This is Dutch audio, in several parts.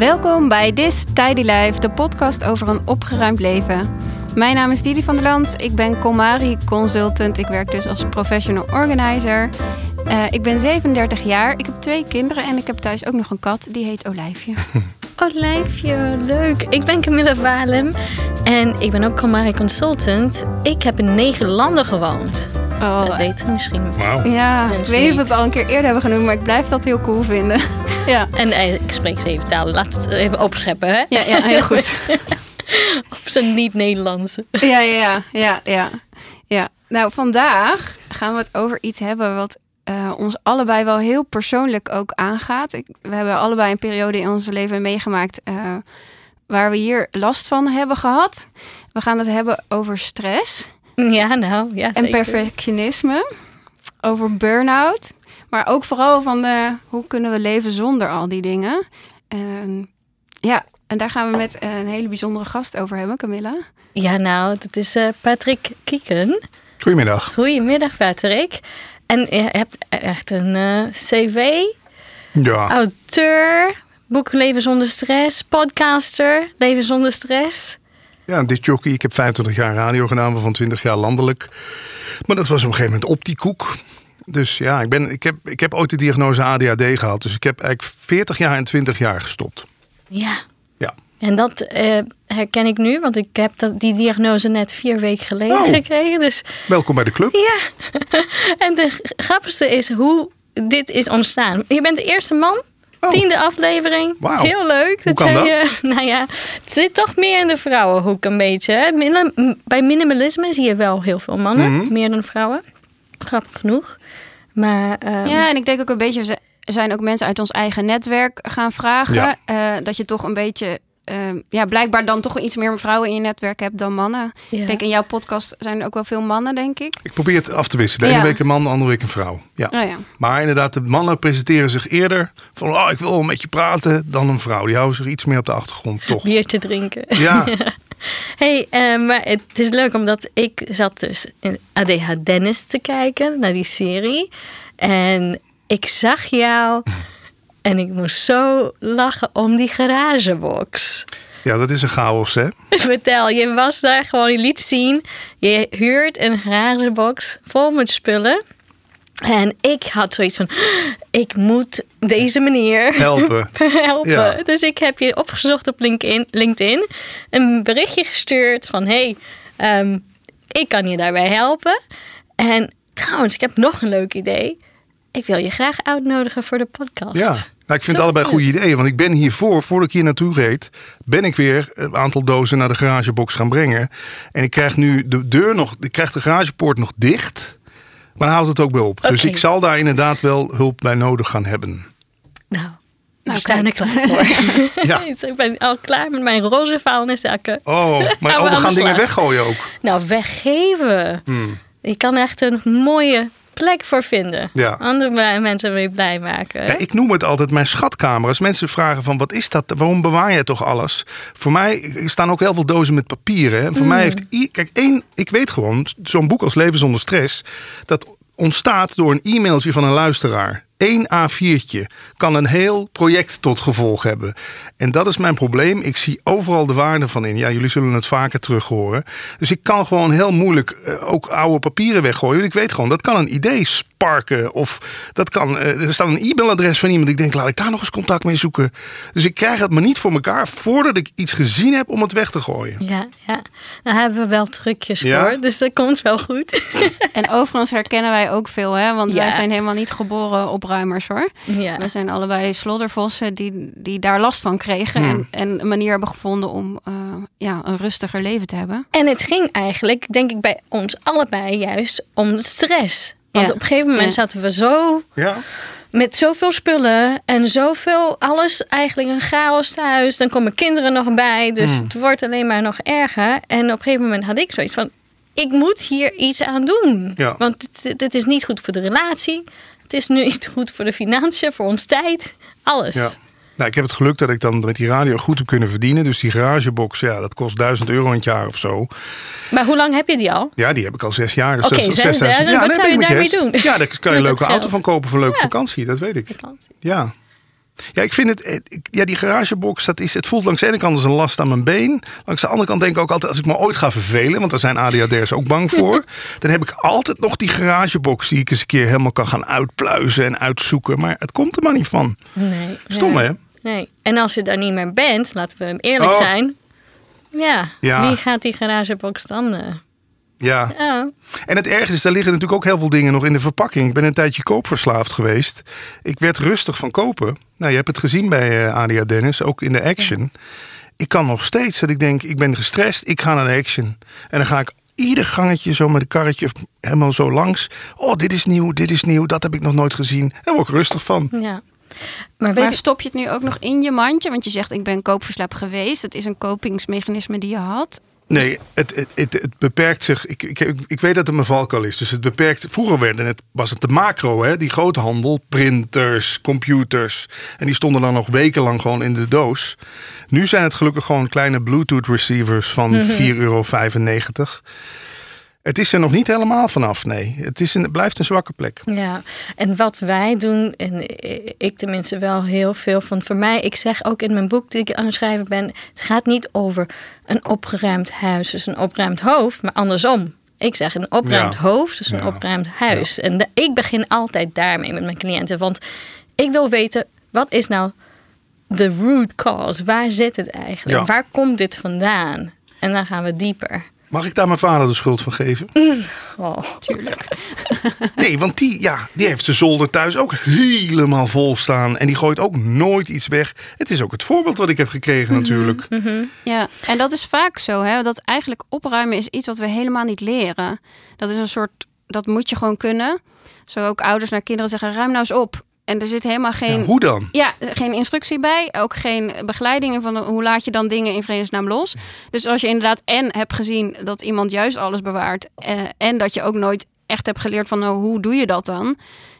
Welkom bij This Tidy Life, de podcast over een opgeruimd leven. Mijn naam is Didi van der Lans. Ik ben Comari Consultant. Ik werk dus als professional organizer. Uh, ik ben 37 jaar. Ik heb twee kinderen en ik heb thuis ook nog een kat. Die heet Olijfje. Olijfje, leuk. Ik ben Camilla Valem en ik ben ook Comari Consultant. Ik heb in negen landen gewoond. Oh, dat weten misschien. Wow. Ja, ik weet niet of we het al een keer eerder hebben genoemd, maar ik blijf dat heel cool vinden. ja. En eh, ik spreek zeven talen. Laat het even opscheppen, hè? Ja, ja heel goed. Op zijn niet-Nederlandse. Ja, ja, ja, ja, ja. Nou, vandaag gaan we het over iets hebben wat uh, ons allebei wel heel persoonlijk ook aangaat. Ik, we hebben allebei een periode in ons leven meegemaakt uh, waar we hier last van hebben gehad. We gaan het hebben over stress. Ja, nou, ja, En perfectionisme. Over burn-out. Maar ook vooral van de, hoe kunnen we leven zonder al die dingen. En, ja, en daar gaan we met een hele bijzondere gast over hebben, Camilla. Ja, nou, dat is uh, Patrick Kieken. Goedemiddag. Goedemiddag, Patrick. En je hebt echt een uh, cv. Ja. Auteur, boek Leven zonder stress, podcaster, Leven zonder stress. Ja, een discjockey. Ik heb 25 jaar radio gedaan, van 20 jaar landelijk. Maar dat was op een gegeven moment op die koek. Dus ja, ik, ben, ik, heb, ik heb ooit de diagnose ADHD gehad. Dus ik heb eigenlijk 40 jaar en 20 jaar gestopt. Ja. Ja. En dat uh, herken ik nu, want ik heb dat, die diagnose net vier weken geleden oh. gekregen. Dus... Welkom bij de club. Ja. en de grappigste is hoe dit is ontstaan. Je bent de eerste man Oh. Tiende aflevering. Wow. Heel leuk. Hoe kan dat? Je, nou ja, het zit toch meer in de vrouwenhoek een beetje. Bij minimalisme zie je wel heel veel mannen. Mhm. Meer dan vrouwen. Grappig genoeg. Maar, um... Ja, en ik denk ook een beetje... Er zijn ook mensen uit ons eigen netwerk gaan vragen. Ja. Uh, dat je toch een beetje uh, ja, blijkbaar dan toch iets meer vrouwen in je netwerk hebt dan mannen. Ik denk in jouw podcast zijn er ook wel veel mannen, denk ik. Ik probeer het af te wisselen. De ene week een man, de andere week een vrouw. Ja. Oh ja. Maar inderdaad, de mannen presenteren zich eerder van... oh, ik wil wel met je praten, dan een vrouw. Die houden zich iets meer op de achtergrond, toch? Bier te drinken. Ja. hey, uh, maar het is leuk omdat ik zat dus in ADH Dennis te kijken naar die serie. En ik zag jou en ik moest zo lachen om die garagebox. Ja, dat is een chaos, hè? Vertel, je was daar gewoon, je liet zien. Je huurt een garagebox vol met spullen. En ik had zoiets van, ik moet deze meneer helpen. helpen. Ja. Dus ik heb je opgezocht op LinkedIn, LinkedIn een berichtje gestuurd van, hey, um, ik kan je daarbij helpen. En trouwens, ik heb nog een leuk idee ik wil je graag uitnodigen voor de podcast. Ja, ik vind het allebei een goede idee. Want ik ben hiervoor, voordat ik hier naartoe reed, ben ik weer een aantal dozen naar de garagebox gaan brengen. En ik krijg nu de deur nog, ik krijg de garagepoort nog dicht. Maar dan houdt het ook wel op. Dus ik zal daar inderdaad wel hulp bij nodig gaan hebben. Nou, nou, we staan er klaar voor. ja. ik ben al klaar met mijn roze vuilniszakken. Oh, maar nou, oh, we gaan dingen weggooien ook. Nou, weggeven. Hmm. Je kan echt een mooie plek voor vinden. Ja. Andere mensen weer blij maken. Ja, ik noem het altijd mijn schatkamer. Als mensen vragen van wat is dat? Waarom bewaar je toch alles? Voor mij staan ook heel veel dozen met papieren. En voor mij mm. heeft... Kijk, één, ik weet gewoon, zo'n boek als Leven zonder stress... dat ontstaat door een e-mailtje van een luisteraar. Eén A4'tje kan een heel project tot gevolg hebben. En dat is mijn probleem. Ik zie overal de waarde van in. Ja, jullie zullen het vaker terug horen. Dus ik kan gewoon heel moeilijk uh, ook oude papieren weggooien. Ik weet gewoon, dat kan een idee sparken. Of dat kan, uh, er staat een e-mailadres van iemand. Ik denk, laat ik daar nog eens contact mee zoeken. Dus ik krijg het maar niet voor elkaar voordat ik iets gezien heb om het weg te gooien. Ja, ja. daar hebben we wel trucjes ja? voor. Dus dat komt wel goed. en overigens herkennen wij ook veel, hè? Want wij zijn helemaal niet geboren opruimers hoor. Ja. We zijn allebei sloddervossen die, die daar last van kregen. En, hmm. en, een manier hebben gevonden om uh, ja, een rustiger leven te hebben. En het ging eigenlijk, denk ik, bij ons allebei juist om stress. Want op een gegeven moment zaten we zo. Ja met zoveel spullen en zoveel, alles eigenlijk een chaos thuis. Dan komen kinderen nog bij, dus hmm. het wordt alleen maar nog erger. En op een gegeven moment had ik zoiets van, ik moet hier iets aan doen. Ja. Want het, is niet goed voor de relatie. Het is nu niet goed voor de financiën, voor ons tijd, alles. Ja. Nou, ik heb het geluk dat ik dan met die radio goed heb kunnen verdienen. Dus die garagebox, ja, dat kost 1000 euro in het jaar of zo. Maar hoe lang heb je die al? Ja, die heb ik al zes jaar. Dus Oké, okay, 6000. Ja, wat zou je daarmee doen? Ja, daar kan je een leuke auto van kopen voor een leuke vakantie. Dat weet ik. Vakantie. Ja. Ja, ik vind het. eh, Ja, die garagebox, dat is, het voelt langs de ene kant als een last aan mijn been. Langs de andere kant denk ik ook altijd, als ik me ooit ga vervelen, want daar zijn ADHD'ers ook bang voor, dan heb ik altijd nog die garagebox die ik eens een keer helemaal kan gaan uitpluizen en uitzoeken. Maar het komt er maar niet van. Nee. Stom, hè? Nee. En als je daar niet meer bent, laten we hem eerlijk Oh. zijn. Ja, Ja. wie gaat die garagebox dan? Ja. Ja. En het ergste is, daar liggen natuurlijk ook heel veel dingen nog in de verpakking. Ik ben een tijdje koopverslaafd geweest. Ik werd rustig van kopen. Nou, je hebt het gezien bij eh ADA Dennis, ook in de action. Ik kan nog steeds dat ik denk, ik ben gestrest, ik ga naar de action. En dan ga ik ieder gangetje zo met een karretje helemaal zo langs. Oh, dit is nieuw, dit is nieuw, dat heb ik nog nooit gezien. Daar word ik rustig van. ja. Maar weet Maar je, stop je het nu ook nog in je mandje? Want je zegt, ik ben koopverslaafd geweest. Het is een kopingsmechanisme die je had. Nee, het, het, het, het beperkt zich. Ik, ik, ik weet dat het mijn valkuil is. Dus het beperkt. Vroeger werden het, was het de macro, hè, die groothandel, printers, computers. En die stonden dan nog wekenlang gewoon in de doos. Nu zijn het gelukkig gewoon kleine Bluetooth receivers van 4,95 euro. Het is er nog niet helemaal vanaf, nee. Het, is een, het blijft een zwakke plek. Ja, en wat wij doen, en ik tenminste wel heel veel van voor mij, ik zeg ook in mijn boek die ik aan het schrijven ben, het gaat niet over een opgeruimd huis, dus een opgeruimd hoofd, maar andersom. Ik zeg een opgeruimd Ja. hoofd, dus een Ja. opgeruimd huis. En de- ik begin altijd daarmee met mijn cliënten, want ik wil weten, wat is nou de root cause? Waar zit het eigenlijk? Waar komt dit vandaan? En dan gaan we dieper. Mag ik daar mijn vader de schuld van geven? Oh. Tuurlijk. Nee, want die, ja, die heeft zijn zolder thuis ook helemaal vol staan. En die gooit ook nooit iets weg. Het is ook het voorbeeld wat ik heb gekregen natuurlijk. Ja, en dat is vaak zo, hè? Dat eigenlijk opruimen is iets wat we helemaal niet leren. Dat is een soort, dat moet je gewoon kunnen. Zo ook ouders naar kinderen zeggen, ruim nou eens op. En er zit helemaal geen... Ja, hoe dan? Ja, geen instructie bij. Ook geen begeleiding van hoe laat je dan dingen in vredesnaam los. Dus als je inderdaad en hebt gezien dat iemand juist alles bewaart. Eh, en dat je ook nooit echt hebt geleerd van nou, hoe doe je dat dan?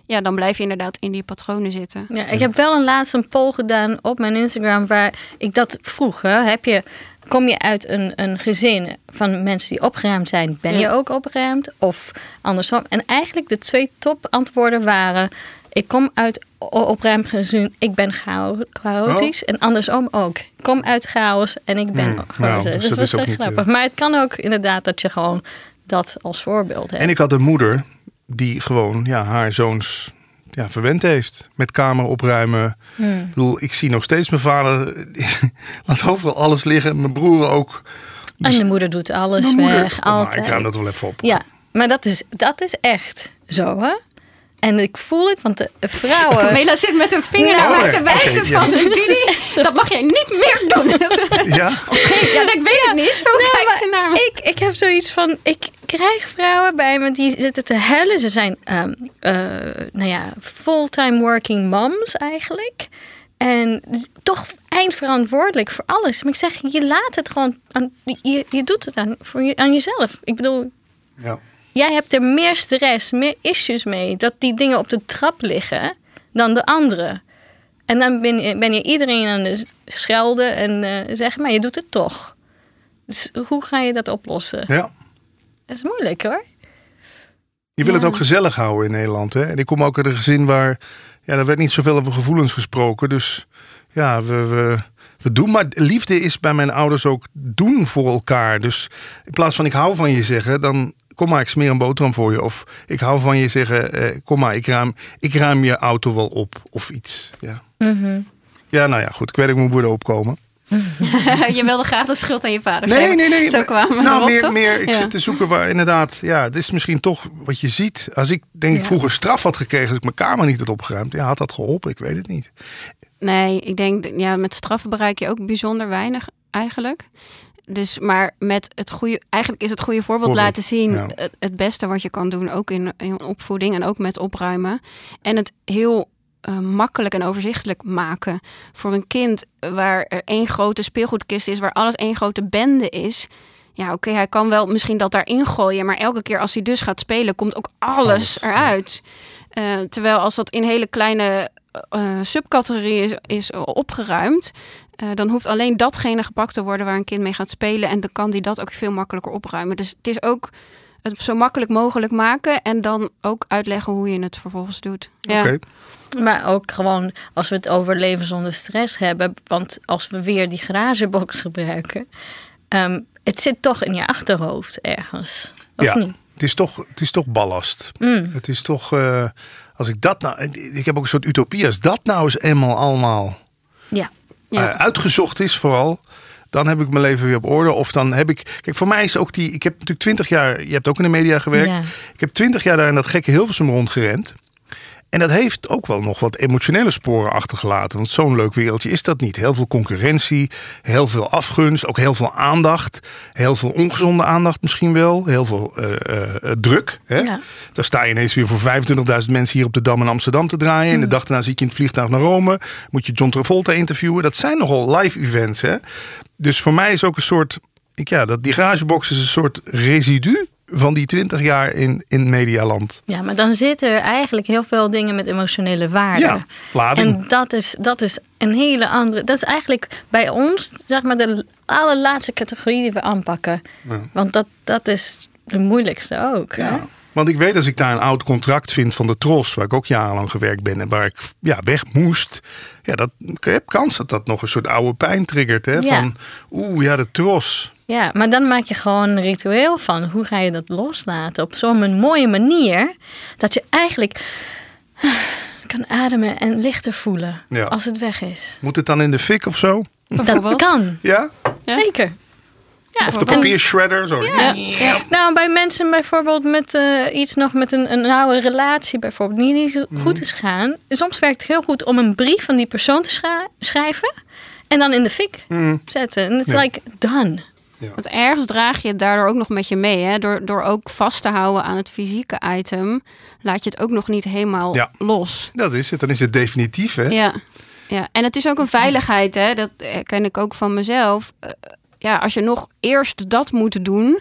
Ja, dan blijf je inderdaad in die patronen zitten. Ja, ik heb wel een laatst een poll gedaan op mijn Instagram waar ik dat vroeg. Hè. Heb je, kom je uit een, een gezin van mensen die opgeruimd zijn? Ben je ook opgeruimd? Of andersom? En eigenlijk de twee topantwoorden waren... Ik kom uit o- opruimd gezin, ik ben chao- chaotisch. En andersom ook. Ik kom uit chaos en ik ben Hmm, chaotisch. nou, dus dus dat was echt niet, grappig. Maar het kan ook inderdaad dat je gewoon dat als voorbeeld hebt. En ik had een moeder die gewoon ja, haar zoons ja, verwend heeft. Met kamer opruimen. Ik bedoel, ik zie nog steeds mijn vader. laat overal alles liggen. Mijn broer ook. En de moeder doet alles Mijn moeder, weg, kom maar, altijd. ik ruim dat wel even op. Ja, maar dat is, dat is echt zo, hè? En ik voel het, want de vrouwen... Mela zit met een vinger Nou, naar mij te wijzen ja. van... Didi, dat mag jij niet meer doen. Ja? ja, ik weet het niet. Zo Nee, kijkt ze naar me. ik, ik heb zoiets van, ik krijg vrouwen bij me die zitten te huilen. Ze zijn, ehm, eh, nou ja, fulltime working moms eigenlijk. En toch eindverantwoordelijk voor alles. Maar ik zeg, je laat het gewoon, aan, je, je doet het aan, voor je, aan jezelf. Ik bedoel, ja. Jij hebt er meer stress, meer issues mee dat die dingen op de trap liggen dan de anderen. En dan ben je, ben je iedereen aan het schelden en eh, zeggen, maar je doet het toch. Dus hoe ga je dat oplossen? ja. Dat is moeilijk hoor. Je wil het ook gezellig houden in Nederland. Hè? En ik kom ook uit een gezin waar. Ja, er werd niet zoveel over gevoelens gesproken. Dus ja, we, we, we doen. Maar liefde is bij mijn ouders ook doen voor elkaar. Dus in plaats van ik hou van je zeggen, dan kom maar, ik smeer een boterham voor je. Of ik hou van je zeggen, eh, kom maar, ik ruim, ik ruim je auto wel op. Of iets. Ja. ja, nou ja, goed. Ik weet ik moet worden opkomen. je wilde graag de schuld aan je vader Nee, geven. nee, nee. Zo kwamen we nou, meer, meer. Ik Ja. zit te zoeken waar inderdaad. Ja, het is misschien toch wat je ziet. Als ik denk ik Ja. vroeger straf had gekregen als ik mijn kamer niet had opgeruimd. Ja, had dat geholpen? Ik weet het niet. Nee, ik denk, ja, met straffen bereik je ook bijzonder weinig eigenlijk. Dus, maar met het goede, eigenlijk is het goede voorbeeld, Voorbeeld, laten zien ja. het, het beste wat je kan doen, ook in, in opvoeding en ook met opruimen. En het heel eh, makkelijk en overzichtelijk maken voor een kind waar er één grote speelgoedkist is, waar alles één grote bende is. Ja, oké, hij kan wel misschien dat daarin gooien, maar elke keer als hij dus gaat spelen, komt ook alles, Alles, ja. eruit. Eh, terwijl als dat in hele kleine eh, subcategorieën is, is opgeruimd, eh, dan hoeft alleen datgene gepakt te worden waar een kind mee gaat spelen. En dan kan die dat ook veel makkelijker opruimen. Dus het is ook het zo makkelijk mogelijk maken en dan ook uitleggen hoe je het vervolgens doet. Ja. Oké. Maar ook gewoon als we het over leven zonder stress hebben. Want als we weer die garagebox gebruiken. ehm, het zit toch in je achterhoofd ergens. Of ja, niet? het is toch, het is toch ballast. Mm. Het is toch, eh, als ik dat nou, ik heb ook een soort utopie, als dat nou eens eenmaal allemaal Ja. Ja. eh, uitgezocht is vooral. Dan heb ik mijn leven weer op orde. Of dan heb ik. Kijk, voor mij is ook die. Ik heb natuurlijk twintig jaar. Je hebt ook in de media gewerkt. Ja. Ik heb twintig jaar daar in dat gekke Hilversum rondgerend. En dat heeft ook wel nog wat emotionele sporen achtergelaten. Want zo'n leuk wereldje is dat niet. Heel veel concurrentie, heel veel afgunst, ook heel veel aandacht. Heel veel ongezonde aandacht misschien wel. Heel veel eh, eh, eh, druk. Hè? Ja. Dan sta je ineens weer voor 25.000 mensen hier op de Dam in Amsterdam te draaien. En de dag daarna zit je in het vliegtuig naar Rome. Moet je John Travolta interviewen. Dat zijn nogal live events. Hè? Dus voor mij is ook een soort... Ik, ja, dat, die garagebox is een soort residu van die 20 jaar in, in medialand. ja, maar dan zitten er eigenlijk heel veel dingen met emotionele waarde. Ja, lading. En dat is, dat is een hele andere. Dat is eigenlijk bij ons, zeg maar, de allerlaatste categorie die we aanpakken. Want dat, dat is de moeilijkste ook. Hè? Ja. Want ik weet als ik daar een oud contract vind van de Tros, waar ik ook jarenlang gewerkt ben en waar ik ja, weg moest. Ja, dat, ik heb kans dat dat nog een soort oude pijn triggert. Hè? Ja. Van oeh, ja, de Tros. Ja, maar dan maak je gewoon een ritueel van hoe ga je dat loslaten op zo'n mooie manier dat je eigenlijk kan ademen en lichter voelen Ja. als het weg is. Moet het dan in de fik of zo? Dat kan, Ja? Ja. zeker. Ja, Of de papiershredder? Zo. Ja. Ja. Nou, bij mensen bijvoorbeeld met eh, iets nog met een, een oude relatie bijvoorbeeld die niet zo Mhm. goed is gaan. Soms werkt het heel goed om een brief van die persoon te schrijven en dan in de fik zetten. En het is Mhm. Ja. like done. Want ergens draag je het daardoor ook nog met je mee. Hè? Door, door ook vast te houden aan het fysieke item, laat je het ook nog niet helemaal Ja. los. Dat is het, dan is het definitief. Hè? Ja. ja, en het is ook een veiligheid, hè? dat ken ik ook van mezelf. Eh, ja, als je nog eerst dat moet doen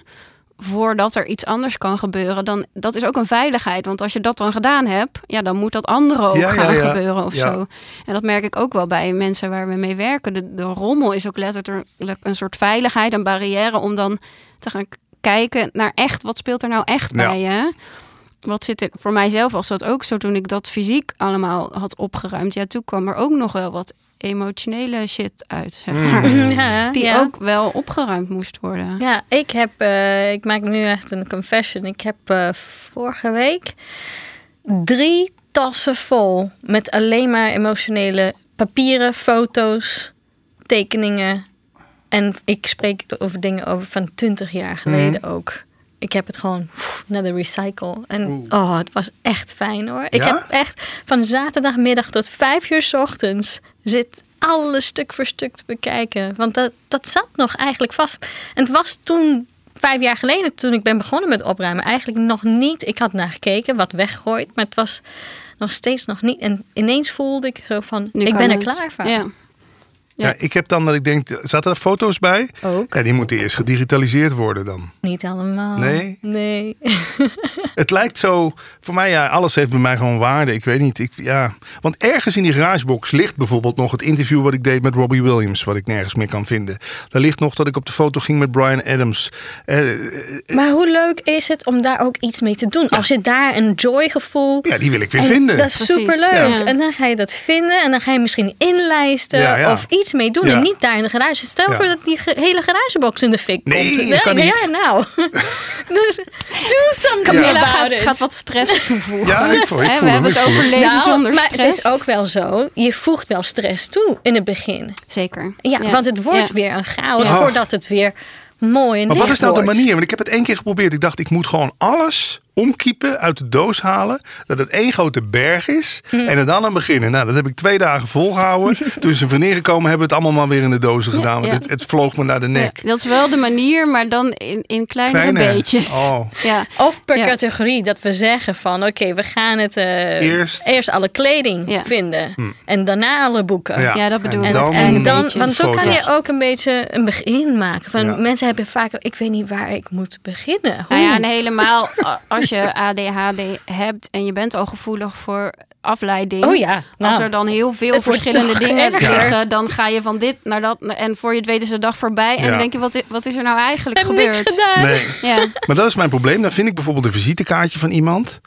voordat er iets anders kan gebeuren, dan dat is ook een veiligheid. Want als je dat dan gedaan hebt, ja, dan moet dat andere ook Ja, gaan ja. gebeuren of zo. En dat merk ik ook wel bij mensen waar we mee werken. De, de rommel is ook letterlijk een soort veiligheid, een barrière om dan te gaan kijken naar echt, wat speelt er nou echt bij je? Wat zit er voor mijzelf was dat ook zo toen ik dat fysiek allemaal had opgeruimd. Ja, toen kwam er ook nog wel wat emotionele shit uit, zeg Mm. maar. Ja, Die ja. ook wel opgeruimd moest worden. Ja, ik heb, eh, ik maak nu echt een confession. Ik heb eh, vorige week drie tassen vol met alleen maar emotionele papieren, foto's, tekeningen. En ik spreek over dingen over van 20 jaar geleden ook. Ik heb het gewoon pff, naar de recycle. En Oeh. oh, het was echt fijn hoor. Ik Ja? heb echt van zaterdagmiddag tot vijf uur 's ochtends zit alles stuk voor stuk te bekijken. Want dat, dat zat nog eigenlijk vast. En het was toen, vijf jaar geleden, toen ik ben begonnen met opruimen, eigenlijk nog niet. Ik had naar gekeken, wat weggegooid, maar het was nog steeds nog niet. En ineens voelde ik zo van, Nu ik ben er het. klaar voor. Ja. Ja. Ja. ik heb dan dat ik denk, zaten er foto's bij? Ook. Ja, die moeten eerst gedigitaliseerd worden dan. Niet allemaal. Nee? Nee. Het lijkt zo, voor mij, ja, alles heeft bij mij gewoon waarde. Ik weet niet, ik, ja. Want ergens in die garagebox ligt bijvoorbeeld nog het interview wat ik deed met Robbie Williams, wat ik nergens meer kan vinden. Daar ligt nog dat ik op de foto ging met Brian Adams. Eh, Maar hoe leuk is het om daar ook iets mee te doen? Als je daar een joygevoel... ja, die wil ik weer En vinden. Dat is superleuk. ja. En dan ga je dat vinden en dan ga je misschien inlijsten Ja, ja. of iets mee doen. Ja. En niet daar in de garage. Stel Ja. voor dat die ge- hele garagebox in de fik Nee, komt. dat kan ja, niet. Ja, nou. dus do something Camilla about gaat, it. gaat wat stress toevoegen. Ja, ik voel- ik voel we hem, hebben ik het over leven Nou, zonder maar stress. het is ook wel zo. Je voegt wel stress toe in het begin. Zeker. Ja, want het wordt Ja. weer een chaos Ja. voordat het weer mooi en Maar wat is nou de manier? Want ik heb het één keer geprobeerd. Ik dacht, ik moet gewoon alles omkiepen, uit de doos halen. Dat het één grote berg is. Hm. En er dan aan beginnen. Nou, dat heb ik twee dagen volgehouden. Toen ze vriendin gekomen, hebben we het allemaal maar weer in de dozen gedaan. Want ja. het, het vloog me naar de nek. Ja, dat is wel de manier, maar dan in, in kleinere Kleine. beetjes. Oh. Ja. Of per Ja. categorie, dat we zeggen van oké, we gaan het eh, Eerst- alle kleding Ja. vinden. En daarna alle boeken. Ja. Ja, dat bedoel En ik. En, dan- en dan, want zo kan je ook een beetje een begin maken. Van Ja. Mensen hebben vaak, ik weet niet waar ik moet beginnen. Nou ja, en helemaal a- als je ADHD hebt en je bent al gevoelig voor afleiding. Oh ja, nou. Als er dan heel veel verschillende dingen erger. liggen, dan ga je van dit naar dat. En voor je het weet is de dag voorbij. En Ja. dan denk je, wat, wat is er nou eigenlijk Ik heb gebeurd? niks gedaan. Nee. Ja, Maar dat is mijn probleem. Dan vind ik bijvoorbeeld een visitekaartje van iemand.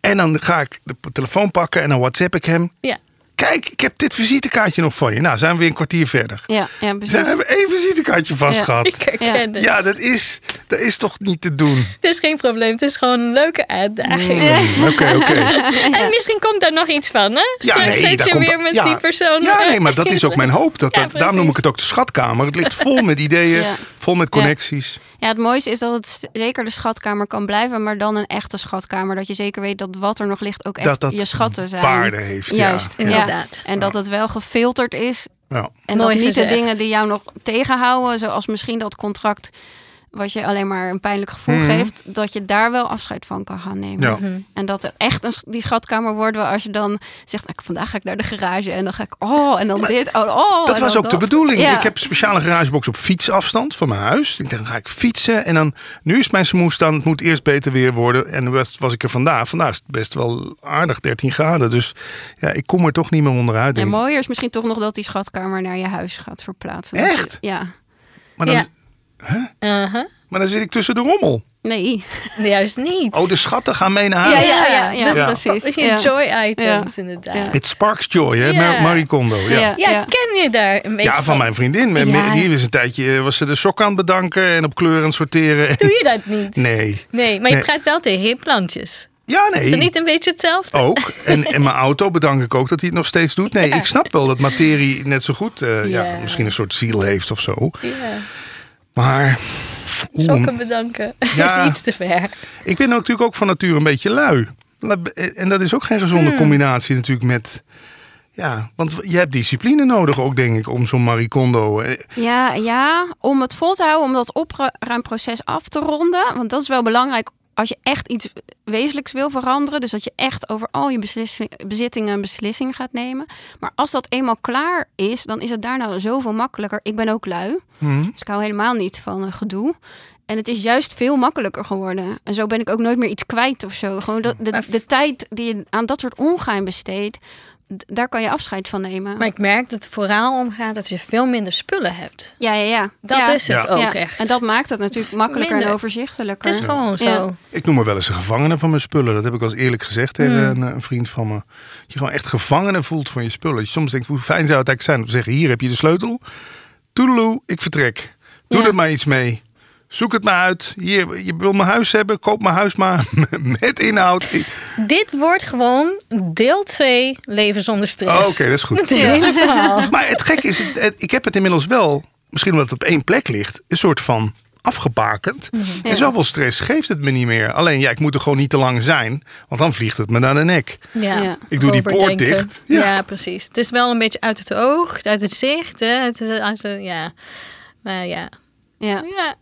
En dan ga ik de telefoon pakken en dan WhatsApp ik hem. Ja. Kijk, ik heb dit visitekaartje nog van je. Nou, zijn we weer een kwartier verder. ja, ja Ze precies. hebben één visitekaartje vast Ja. gehad. Ik herken het. Ja, dat is, dat is toch niet te doen. Het is geen probleem. Het is gewoon een leuke uitdaging. Mm, Oké, oké. En misschien komt daar nog iets van, hè? Ja, Straks nee, je komt- weer met ja. die persoon. Ja, nee, maar dat is ook mijn hoop. Dat, Ja, dat, daarom noem ik het ook de schatkamer. Het ligt vol met ideeën, Ja. Vol met connecties. Ja, het mooiste is dat het zeker de schatkamer kan blijven, maar dan een echte schatkamer. Dat je zeker weet dat wat er nog ligt ook echt Dat dat je schatten zijn. waarde heeft, ja. Juist, ja. Inderdaad. En dat het wel gefilterd is. Ja. En Mooi dat niet gezegd. de dingen die jou nog tegenhouden, zoals misschien dat contract wat je alleen maar een pijnlijk gevoel Mhm. geeft, dat je daar wel afscheid van kan gaan nemen. Ja. En dat er echt een, die schatkamer wordt waar als je dan zegt, nou, vandaag ga ik naar de garage en dan ga ik, oh, en dan dit, oh, oh. Dat was ook de bedoeling. Ja. Ik heb een speciale garagebox op fietsafstand van mijn huis. Ik dacht, dan ga ik fietsen. En dan, nu is mijn smoes dan, het moet eerst beter weer worden. En was, was ik er vandaag. Vandaag is het best wel aardig, 13 graden. Dus ja, ik kom er toch niet meer onderuit. En denk mooier is misschien toch nog dat die schatkamer naar je huis gaat verplaatsen. Echt? Ja. maar, dan, Ja. Uh-huh. maar dan zit ik tussen de rommel. Nee. Juist niet. Oh, de schatten gaan mee naar Ja, huis. ja, ja, ja, dat is precies. Ja. joy items, Ja. inderdaad. Ja. Ja. It sparks joy, hè? Ja. Mar- Marie Kondo. Ja. Ja. Ja. ken je daar een beetje van mijn vriendin. Ja. Die was een tijdje was ze de sok aan het bedanken en op kleur aan het sorteren. Doe je dat niet? Nee. Nee, maar je Nee. praat wel tegen je plantjes. Ja, Is nee. dat niet een beetje hetzelfde? Ook. En, en mijn auto bedank ik ook dat hij het nog steeds doet. Nee, ik snap wel dat materie net zo goed eh, ja. Ja. misschien een soort ziel heeft of zo. Ja. Maar oeh, Sokken bedanken Ja. is iets te ver. ik ben natuurlijk ook van nature een beetje lui. En dat is ook geen gezonde Hmm. combinatie natuurlijk met... Ja, want je hebt discipline nodig ook, denk ik, om zo'n Marie Kondo... eh, Ja, ja, om het vol te houden, om dat opruimproces af te ronden. Want dat is wel belangrijk als je echt iets wezenlijks wil veranderen. Dus dat je echt over al je bezittingen een beslissing gaat nemen. Maar als dat eenmaal klaar is, dan is het daarna zoveel makkelijker. Ik ben ook lui, hm, dus ik hou helemaal niet van gedoe. En het is juist veel makkelijker geworden. En zo ben ik ook nooit meer iets kwijt of zo. Gewoon de, de, de tijd die je aan dat soort ongein besteedt, daar kan je afscheid van nemen. Maar ik merk dat het vooral omgaat dat je veel minder spullen hebt. ja, ja, ja. Dat Ja. is het Ja. ook Ja, echt. En dat maakt het natuurlijk makkelijker en overzichtelijker. het is gewoon zo. Ja. Ik noem me wel eens een gevangene van mijn spullen. Dat heb ik als eerlijk gezegd tegen Hmm. een, een vriend van me. Dat je gewoon echt gevangene voelt van je spullen. Dat je soms denkt, hoe fijn zou het eigenlijk zijn om te zeggen... hier heb je de sleutel. Toedeloe, ik vertrek. Doe Ja. er maar iets mee. Zoek het maar uit. Hier, je wil mijn huis hebben. Koop mijn huis maar met inhoud. Dit wordt gewoon deel 2 leven zonder Oh, stress. Oké, dat is goed. Het hele verhaal. Maar het gekke is, het- ik heb het inmiddels wel... misschien omdat het op één plek ligt... een soort van afgebakend. Mhm. En Ja. zoveel stress geeft het me niet meer. Alleen, ja, ik moet er gewoon niet te lang zijn. Want dan vliegt het me naar de nek. Ja. Ja. Ik doe die poort dicht. Ja. Ja. precies. Het is wel een beetje uit het oog, uit het zicht. Hè? Het is uit ja. Maar ja. Ja. ja.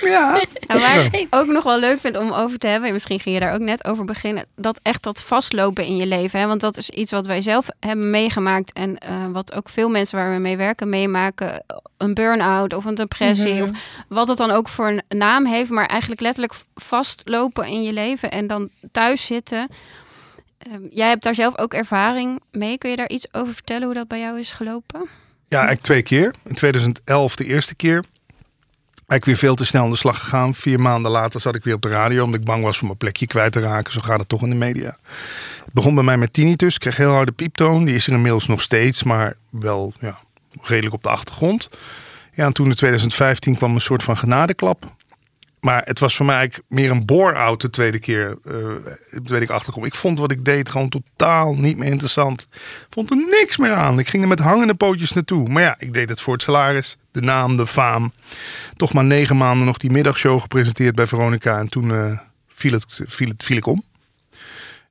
Ja. En waar ik ook nog wel leuk vind om over te hebben, en misschien ging je daar ook net over beginnen, dat echt dat vastlopen in je leven. Hè? Want dat is iets wat wij zelf hebben meegemaakt en eh, wat ook veel mensen waar we mee werken meemaken. Een burn-out of een depressie Mhm. of wat het dan ook voor een naam heeft, maar eigenlijk letterlijk vastlopen in je leven en dan thuis zitten. Ehm, jij hebt daar zelf ook ervaring mee. Kun je daar iets over vertellen hoe dat bij jou is gelopen? Ja, eigenlijk twee keer. In 2011 de eerste keer. Eigenlijk weer veel te snel aan de slag gegaan. Vier maanden later zat ik weer op de radio. Omdat ik bang was voor mijn plekje kwijt te raken. Zo gaat het toch in de media. Het begon bij mij met tinnitus. Ik kreeg heel harde pieptoon. Die is er inmiddels nog steeds. Maar wel ja, redelijk op de achtergrond. Ja, en toen in 2015 kwam een soort van genadeklap. Maar het was voor mij eigenlijk meer een bore-out de tweede keer. eh toen weet ik achterkom. Ik vond wat ik deed gewoon totaal niet meer interessant. Vond er niks meer aan. Ik ging er met hangende pootjes naartoe. Maar ja, ik deed het voor het salaris, de naam, de faam. Toch maar negen maanden nog die middagshow gepresenteerd bij Veronica. En toen eh, viel, het, viel, het, viel ik om.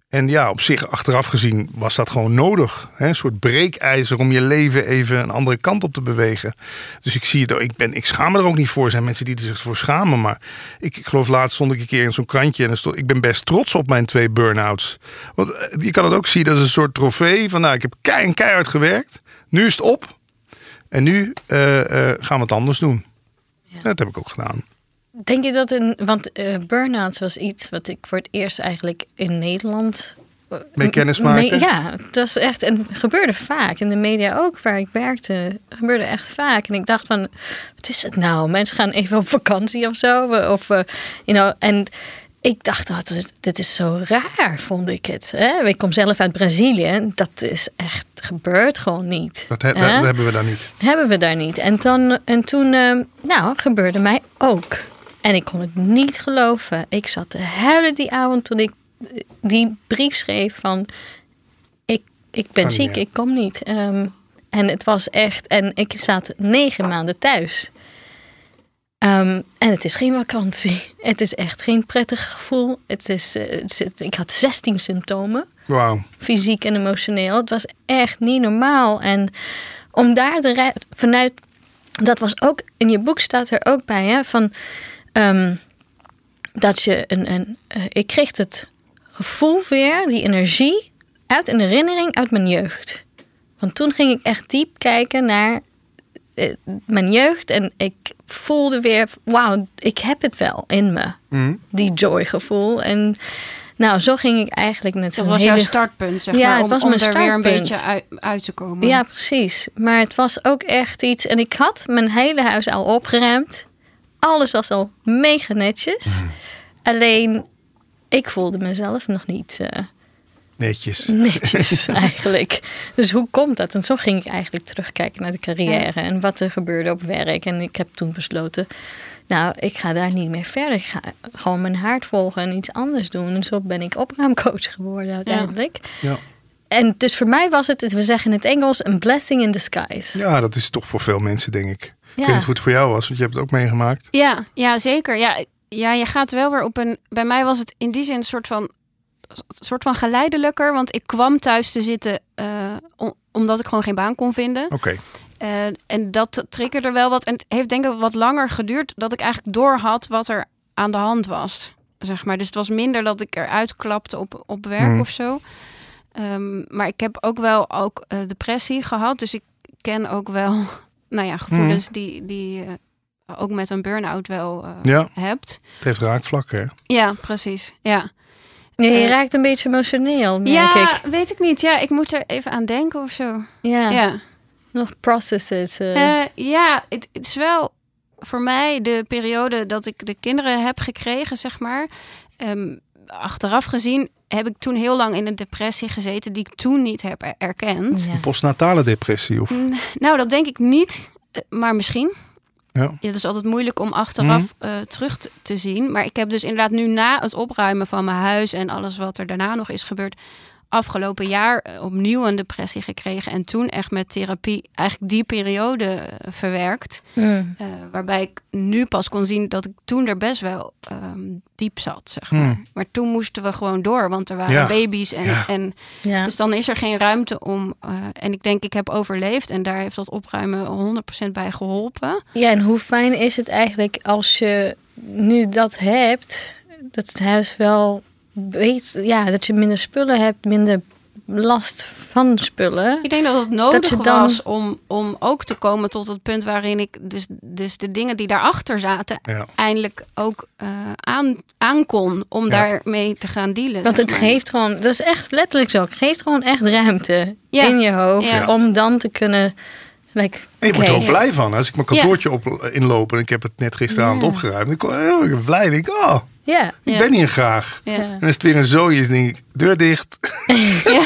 En ja, op zich, achteraf gezien, was dat gewoon nodig. Hè? Een soort breekijzer om je leven even een andere kant op te bewegen. Dus ik zie het ook. Ik, ben, ik schaam me er ook niet voor. Er zijn mensen die er zich voor schamen. Maar ik, ik geloof laatst stond ik een keer in zo'n krantje. En stond, ik ben best trots op mijn twee burn-outs. Want eh, je kan het ook zien als een soort trofee. Van nou, ik heb kei keihard gewerkt. Nu is het op. En nu eh, eh, gaan we het anders doen. Dat heb ik ook gedaan. Denk je dat een. Want eh burn-out was iets wat ik voor het eerst eigenlijk in Nederland Mee kennis maakte? ja, dat is echt. En gebeurde vaak. In de media ook, waar ik werkte, gebeurde echt vaak. En ik dacht van, wat is het nou? Mensen gaan even op vakantie of zo. Of, eh, you know, en ik dacht, dat is, dit is zo raar, vond ik het. Hè? Ik kom zelf uit Brazilië. Dat is echt, gebeurt gewoon niet. Dat, he- Hè? dat hebben we daar niet. hebben we daar niet. En, dan, en toen, eh, nou, gebeurde mij ook. En ik kon het niet geloven. Ik zat te huilen die avond toen ik eh, die brief schreef van... Ik, ik ben ziek, ik kom niet. Ehm, en het was echt... En ik zat negen maanden thuis. Ehm, en het is geen vakantie. Het is echt geen prettig gevoel. Het is, eh, het is- ik had 16 symptomen Wauw. fysiek en emotioneel. Het was echt niet normaal. En om daar de vanuit, dat was ook in je boek staat er ook bij, hè, van ehm, dat je een, een eh, ik kreeg het gevoel weer, die energie uit een herinnering uit mijn jeugd. Want toen ging ik echt diep kijken naar eh, mijn jeugd en ik voelde weer, wauw, ik heb het wel in me, Mhm. die joy gevoel. En nou, zo ging ik eigenlijk net Dat zo'n was jouw startpunt, zeg Ja, maar, het om, was om mijn er weer een startpunt. beetje uit, uit te komen. Ja, precies. Maar het was ook echt iets. En ik had mijn hele huis al opgeruimd. Alles was al mega netjes. Alleen, ik voelde mezelf nog niet eh, Netjes. netjes eigenlijk. Dus hoe komt dat? En zo ging ik eigenlijk terugkijken naar de carrière en wat er gebeurde op werk. En ik heb toen besloten, nou, ik ga daar niet meer verder. Ik ga gewoon mijn hart volgen en iets anders doen. En zo ben ik opruimcoach geworden uiteindelijk. Ja. En dus voor mij was het, we zeggen in het Engels, een blessing in disguise. ja, dat is toch voor veel mensen, denk ik. Ik weet niet hoe het voor jou was, want je hebt het ook meegemaakt. Ja, ja zeker. Ja, ja, je gaat wel weer op een. Bij mij was het in die zin een soort van, soort van geleidelijker. Want ik kwam thuis te zitten eh, om- omdat ik gewoon geen baan kon vinden. Oké. Eh, en dat triggerde wel wat. En het heeft denk ik wat langer geduurd dat ik eigenlijk door had wat er aan de hand was. Zeg maar. Dus het was minder dat ik eruit klapte op, op werk Mhm. of zo. Ehm, maar ik heb ook wel ook eh, depressie gehad. Dus ik ken ook wel nou ja, gevoelens die, die je ook met een burn-out wel eh, Ja, hebt. het heeft raakvlakken. hè? Ja, precies. Ja. Ja, je Eh, raakt een beetje emotioneel, merk ja, ik. weet ik niet. Ja, ik moet er even aan denken of zo. Ja, Ja. nog processes. eh. Eh, ja, het, het is wel voor mij de periode dat ik de kinderen heb gekregen, zeg maar. Ehm, achteraf gezien heb ik toen heel lang in een depressie gezeten die ik toen niet heb er- erkend. Ja. Een postnatale depressie of... Nou, dat denk ik niet, eh, maar misschien. Ja. Ja, het is altijd moeilijk om achteraf Mhm. eh, terug te- te zien. Maar ik heb dus inderdaad nu na het opruimen van mijn huis en alles wat er daarna nog is gebeurd, afgelopen jaar eh, opnieuw een depressie gekregen. En toen echt met therapie eigenlijk die periode eh, verwerkt. Mm. Eh, waarbij ik nu pas kon zien dat ik toen er best wel ehm, diep zat, zeg maar. Hmm. Maar toen moesten we gewoon door, want er waren Ja. baby's. En, Ja. en Ja. dus dan is er geen ruimte om. en ik denk, ik heb overleefd. En daar heeft dat opruimen 100% bij geholpen. ja, en hoe fijn is het eigenlijk als je nu dat hebt, dat het huis wel weet, ja, dat je minder spullen hebt, minder last van spullen. Ik denk dat het nodig dan- was om, om ook te komen tot het punt waarin ik dus, dus de dingen die daarachter zaten, Ja. eindelijk ook eh, aan, aan kon om Ja. daarmee te gaan dealen. Want het maar. geeft gewoon, dat is echt letterlijk zo, het geeft gewoon echt ruimte Ja. in je hoofd Ja. om dan te kunnen, like, En je wordt er ook blij van. Als ik mijn kantoortje op inloop en ik heb het net gisteravond opgeruimd. Ik word heel erg blij. Ik denk, oh, Ja. ik ben hier graag. En als het weer een zooi is, denk ik, deur dicht. Ja.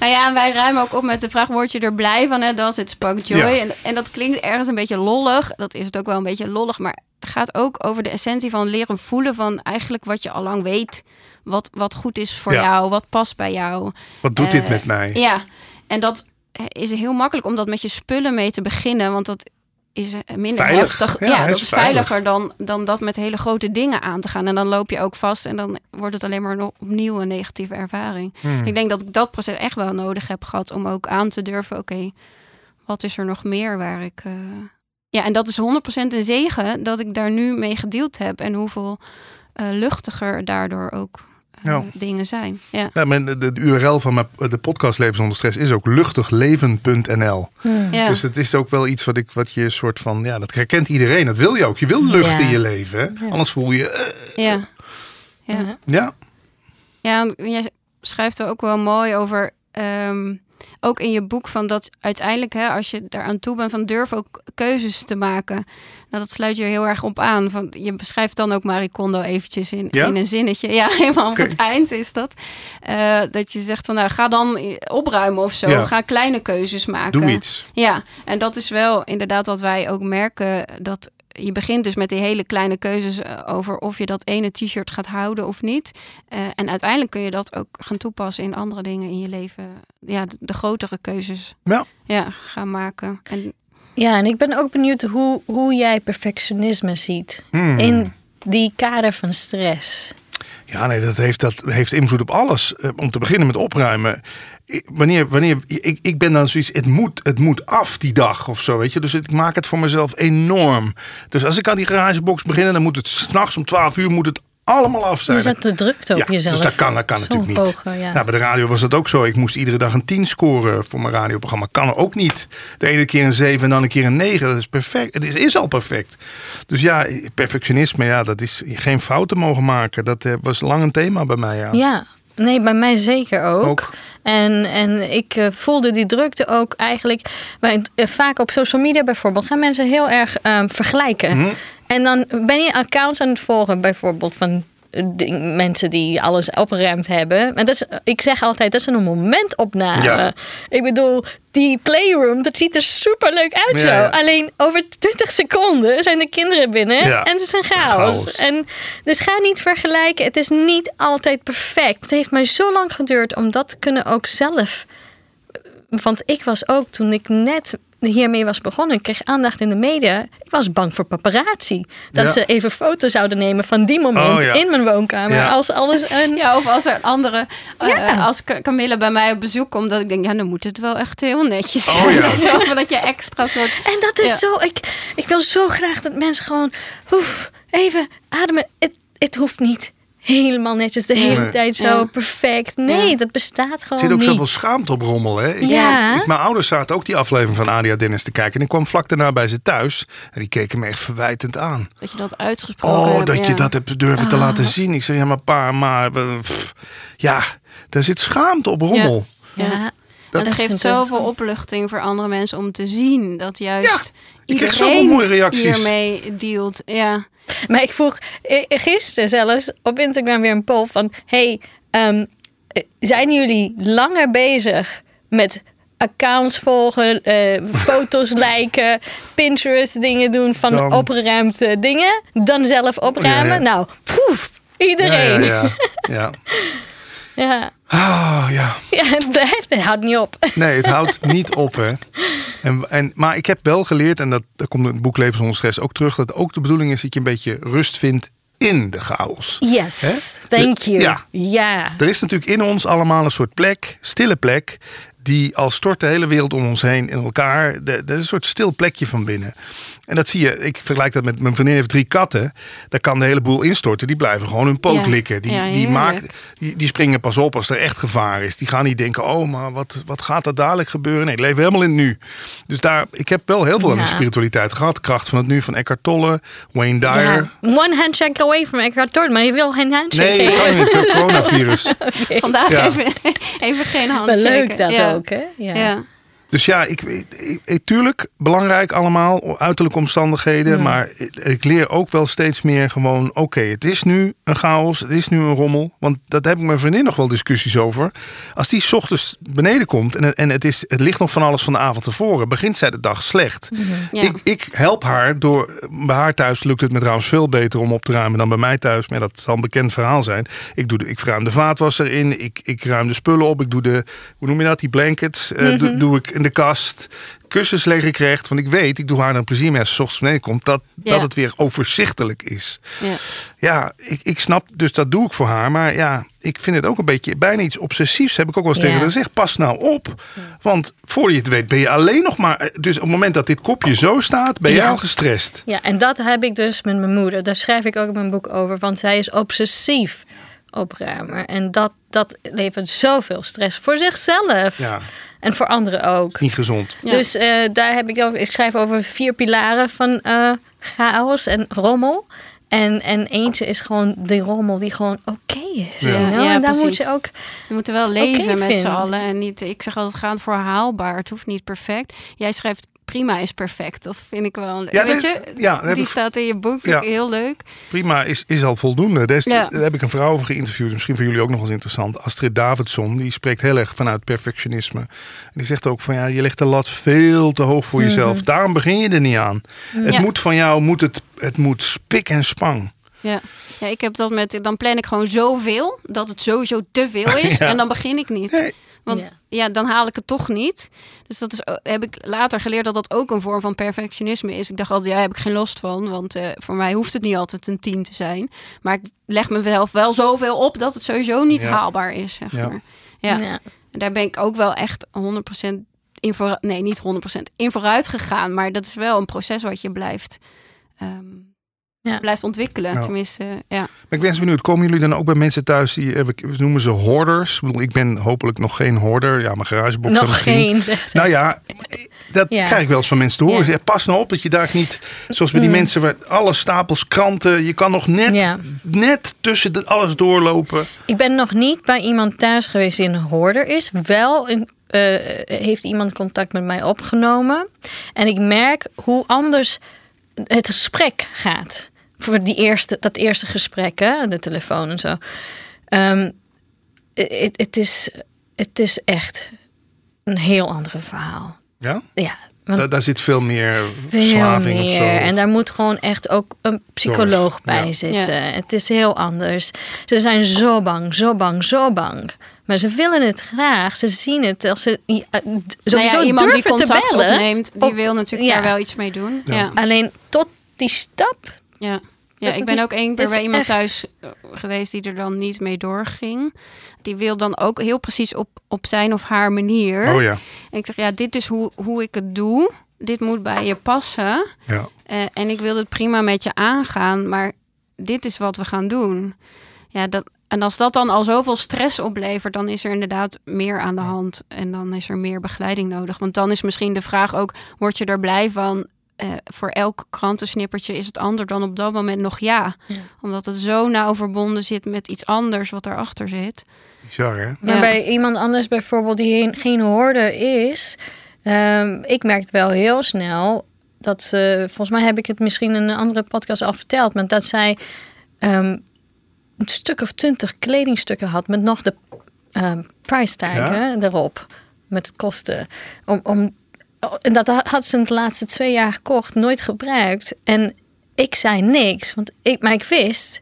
Nou ja, en wij ruimen ook op met de vraag: word je er blij van? Hè? Dat het spark joy. En, en dat klinkt ergens een beetje lollig. Dat is het ook wel een beetje lollig. Maar het gaat ook over de essentie van leren voelen van eigenlijk wat je al lang weet. Wat, wat goed is voor Ja. jou, wat past bij jou. Wat doet dit Eh, met mij? Ja, en dat is heel makkelijk om dat met je spullen mee te beginnen. Want dat is eh, minder Veilig. heftig. Ja, dat is is veilig. veiliger dan, dan dat met hele grote dingen aan te gaan. En dan loop je ook vast en dan wordt het alleen maar nog opnieuw een negatieve ervaring. Hmm. Ik denk dat ik dat proces echt wel nodig heb gehad om ook aan te durven. Oké, wat is er nog meer waar ik. eh, Ja, en dat is 100% een zegen dat ik daar nu mee gedeeld heb. En hoeveel eh, luchtiger daardoor ook eh, Ja. dingen zijn. Ja. Ja, mijn, de, de URL van mijn, de podcast Leven zonder stress is ook luchtigleven.nl. Hmm. Ja. Dus het is ook wel iets wat ik wat je soort van ja, dat herkent iedereen. Dat wil je ook. Je wil lucht Ja. in je leven. Hè? Anders voel je eh, ja. ja. Ja. ja. Jij schrijft er ook wel mooi over. ehm, ook in je boek van dat uiteindelijk, hè, als je daaraan toe bent, van durf ook keuzes te maken. Nou, dat sluit je heel erg op aan. Van, je beschrijft dan ook Marie Kondo eventjes in, Ja? in een zinnetje. Ja, helemaal op het eind is dat. Eh, dat je zegt van, nou, ga dan opruimen of zo. Ja. Ga kleine keuzes maken. Doe iets. Ja, en dat is wel inderdaad wat wij ook merken. Dat je begint dus met die hele kleine keuzes eh, over of je dat ene t-shirt gaat houden of niet. Eh, en uiteindelijk kun je dat ook gaan toepassen in andere dingen in je leven. Ja, de, de grotere keuzes Ja. ja, gaan maken. En Ja, en ik ben ook benieuwd hoe, hoe jij perfectionisme ziet Hmm. in die kader van stress. Ja, nee, dat heeft, dat heeft invloed op alles. Eh, om te beginnen met opruimen. Wanneer, wanneer, ik, ik ben dan zoiets, het moet, het moet af die dag of zo, weet je. Dus ik maak het voor mezelf enorm. Dus als ik aan die garagebox begin, dan moet het s'nachts om 12 uur moet het allemaal af zijn. Je zet de drukte op Ja, jezelf. Dus dat kan, dat kan natuurlijk niet. ja. Ja, bij de radio was dat ook zo. Ik moest iedere dag een 10 scoren voor mijn radioprogramma. Kan ook niet. De ene keer een 7 en dan een keer een 9. Dat is perfect. Het is, is al perfect. Dus ja, perfectionisme, ja, dat is geen fouten mogen maken. Dat eh, was lang een thema bij mij. Ja. Ja, nee, bij mij zeker ook. Ook. En, en ik eh, voelde die drukte ook eigenlijk. Bij, eh, vaak op social media bijvoorbeeld gaan mensen heel erg ehm, vergelijken. Mhm. En dan ben je accounts aan het volgen, bijvoorbeeld van eh, mensen die alles opgeruimd hebben. En dat is, ik zeg altijd, dat is een momentopname. Ja. Ik bedoel, die playroom, dat ziet er super leuk uit Ja, zo. ja. Alleen over 20 seconden zijn de kinderen binnen en het is een chaos. Chaos. En dus ga niet vergelijken. Het is niet altijd perfect. Het heeft mij zo lang geduurd om dat te kunnen ook zelf. Want ik was ook toen ik net hiermee was begonnen, ik kreeg aandacht in de media. Ik was bang voor paparazzi. Dat Ja. ze even foto's zouden nemen van die moment Oh, ja. in mijn woonkamer. Ja. Als alles een. ja, of als er andere, eh, Ja. eh, als Ca- Camilla bij mij op bezoek komt, dat ik denk, ja, dan moet het wel echt heel netjes Oh, zijn. ja. Zo, van dat je extra soort En dat is Ja. zo. Ik, ik wil zo graag dat mensen gewoon. Oef, even ademen. Het, het hoeft niet helemaal netjes de hele Nee. tijd zo Ja. perfect. Nee, Ja. dat bestaat Er gewoon zit ook niet. zoveel schaamte op rommel. Hè? Ik, Ja. ik- mijn ouders zaten ook die aflevering van Adia Dennis te kijken. En ik kwam vlak daarna bij ze thuis. En die keken me echt verwijtend aan. dat je dat uitgesproken Oh, hebt. dat je ja. Ah. dat hebt durven te laten zien. Ik zeg, ja, maar pa, maar... pff, ja, daar zit schaamte op rommel. Ja. En dat geeft zoveel opluchting voor andere mensen om te zien dat juist ik krijg iedereen zoveel mooie reacties. hiermee dealt. Ja. Maar ik vroeg gisteren zelfs op Instagram weer een poll van... Hey, ehm, eh, zijn jullie langer bezig met accounts volgen, eh, foto's liken, Pinterest dingen doen van Dan- opgeruimd eh, dingen, dan zelf opruimen? Ja, ja. Nou, poef, iedereen. ja, Ja, ja. ja. ja. Ah, ja. het blijft, het houdt niet op. Nee, het houdt niet op, hè. En, en, maar ik heb wel geleerd, en dat, dat komt in het boek Leven zonder stress ook terug... dat ook de bedoeling is dat je een beetje rust vindt in de chaos. Yes, thank De- you. ja. ja. Er is natuurlijk in ons allemaal een soort plek, stille plek... die al stort de hele wereld om ons heen in elkaar. Dat is een soort stil plekje van binnen. En dat zie je, ik vergelijk dat met mijn vriendin heeft drie katten. Daar kan de hele boel instorten. Die blijven gewoon hun poot Ja. likken. Die, Ja, die, maakt, die, die springen pas op als er echt gevaar is. Die gaan niet denken, oh, maar wat, wat gaat er dadelijk gebeuren? Nee, die leven helemaal in het nu. Dus daar, ik heb wel heel veel aan de spiritualiteit gehad. Kracht van het nu van Eckhart Tolle, Wayne Dyer. Ja. One handshake away from Eckhart Tolle, maar je wil geen handshake Nee, geven. kan niet. Coronavirus. Vandaag Ja. even, even geen Maar handshake. leuk dat ja. ook, hè? Ja. Dus ja, ik, ik, ik- tuurlijk, belangrijk allemaal, uiterlijke omstandigheden. Maar ik, ik leer ook wel steeds meer gewoon, oké, het is nu een chaos, het is nu een rommel. Want dat heb ik mijn vriendin nog wel discussies over. Als die 's ochtends beneden komt en, het- en het, is, het ligt nog van alles van de avond tevoren, begint zij de dag slecht. Ja. Ik, ik help haar door, bij haar thuis lukt het me trouwens veel beter om op te ruimen dan bij mij thuis. Maar dat zal een bekend verhaal zijn. Ik, doe de, ik ruim de vaatwasser in, ik, ik ruim de spullen op, ik doe de, hoe noem je dat, die blankets, eh, doe, doe ik de kast. Kussens leeg gekregen, want ik weet, ik doe haar een plezier mee als ze 's ochtends beneden komt, dat, Ja. dat het weer overzichtelijk is. Ja. Ja, ik, ik snap, dus dat doe ik voor haar. Maar ja, ik vind het ook een beetje, bijna iets obsessiefs. Heb ik ook wel eens tegen Ja. haar gezegd. Pas nou op. Want voor je het weet ben je alleen nog maar... Dus op het moment dat dit kopje zo staat, ben je Ja. al gestrest. Ja, en dat heb ik dus met mijn moeder. Daar schrijf ik ook in mijn boek over. Want zij is obsessief opruimer. En dat, dat levert zoveel stress voor zichzelf. Ja, En voor anderen ook. niet gezond. Ja. Dus eh, daar heb ik over. Ik schrijf over vier pilaren van eh, chaos en rommel. En, en eentje is gewoon de rommel die gewoon oké is. Ja. Ja, en daar moet je ook... We moeten wel leven met z'n allen. En niet, ik zeg altijd, gaan voor haalbaar. Het hoeft niet perfect. Jij schrijft prima is perfect. Dat vind ik wel. Ja, weet dit- je, ja, die ik- staat in je boek. Vind Ja. ik heel leuk. Prima, is, is al voldoende. Ja. daar heb ik een vrouw over geïnterviewd. Misschien voor jullie ook nog eens interessant. Astrid Davidson, die spreekt heel erg vanuit perfectionisme. En die zegt ook van ja, je legt de lat veel te hoog voor jezelf. Daarom begin je er niet aan. Het Ja. moet van jou, moet het, het moet spik en spang. Ja. ja, ik heb dat met. Dan plan ik gewoon zoveel dat het sowieso te veel is. Ja. En dan begin ik niet. Nee. Want Ja. ja. dan haal ik het toch niet. Dus dat is, heb ik later geleerd dat dat ook een vorm van perfectionisme is. Ik dacht altijd, ja, daar heb ik geen last van. Want eh, voor mij hoeft het niet altijd een 10 te zijn. Maar ik leg mezelf wel zoveel op dat het sowieso niet Ja. haalbaar is. Zeg Ja. maar. Ja. Ja. En daar ben ik ook wel echt 100% in vooruit, nee, niet 100% in vooruit gegaan. Maar dat is wel een proces wat je blijft, ehm, Ja. blijft ontwikkelen. Ja. Tenminste, ja. Maar ik ben eens benieuwd, komen jullie dan ook bij mensen thuis die, eh, we noemen ze hoorders? Ik, bedoel, ik ben hopelijk nog geen hoorder. Ja, mijn garagebox Nog misschien. geen, zegt hij. Nou ja, dat Ja. krijg ik wel eens van mensen te horen. Ja. Pas nou op dat je daar niet, zoals bij die mensen, waar alle stapels kranten, je kan nog net, Ja. net tussen de, alles doorlopen. Ik ben nog niet bij iemand thuis geweest die een hoorder is. Wel een, eh, heeft iemand contact met mij opgenomen. En ik merk hoe anders het gesprek gaat. Voor die eerste, dat eerste gesprek, hè, de telefoon en zo. Ehm, Het het is, het is echt een heel ander verhaal. Ja? Ja, want Daar, daar zit veel meer veel verslaving of meer. zo. En daar moet gewoon echt ook een psycholoog Zorg, bij ja. zitten. Het is heel anders. Ze zijn zo bang, zo bang, zo bang. Maar ze willen het graag. Ze zien het als ze sowieso nou ja, iemand die contact bellen. opneemt, die op- wil natuurlijk ja. daar wel iets mee doen. Ja. Ja, ja. Alleen tot die stap. ja. Dat ik ben is- ook één keer bij iemand echt- thuis eh, geweest die er dan niet mee doorging. Die wil dan ook heel precies op, op zijn of haar manier. Oh ja, En ik zeg, ja, dit is hoe, hoe ik het doe. Dit moet bij je passen. ja. Eh, en ik wil het prima met je aangaan, maar dit is wat we gaan doen. Ja, dat, en als dat dan al zoveel stress oplevert, dan is er inderdaad meer aan de hand. En dan is er meer begeleiding nodig. Want dan is misschien de vraag ook, word je er blij van? Eh, voor elk krantensnippertje is het ander dan op dat moment nog ja. Ja. Omdat het zo nauw verbonden zit met iets anders wat daarachter zit. Bizar hè? Maar Ja. bij iemand anders bijvoorbeeld die geen, hoorder is. ehm, ik merk wel heel snel dat ze... Volgens mij heb ik het misschien in een andere podcast al verteld. Maar dat zij ehm, een stuk of twintig kledingstukken had met nog de ehm price tag Ja? erop. Met kosten. Om, om, en dat had ze in de laatste twee jaar gekocht, nooit gebruikt. En ik zei niks, want ik, maar ik wist,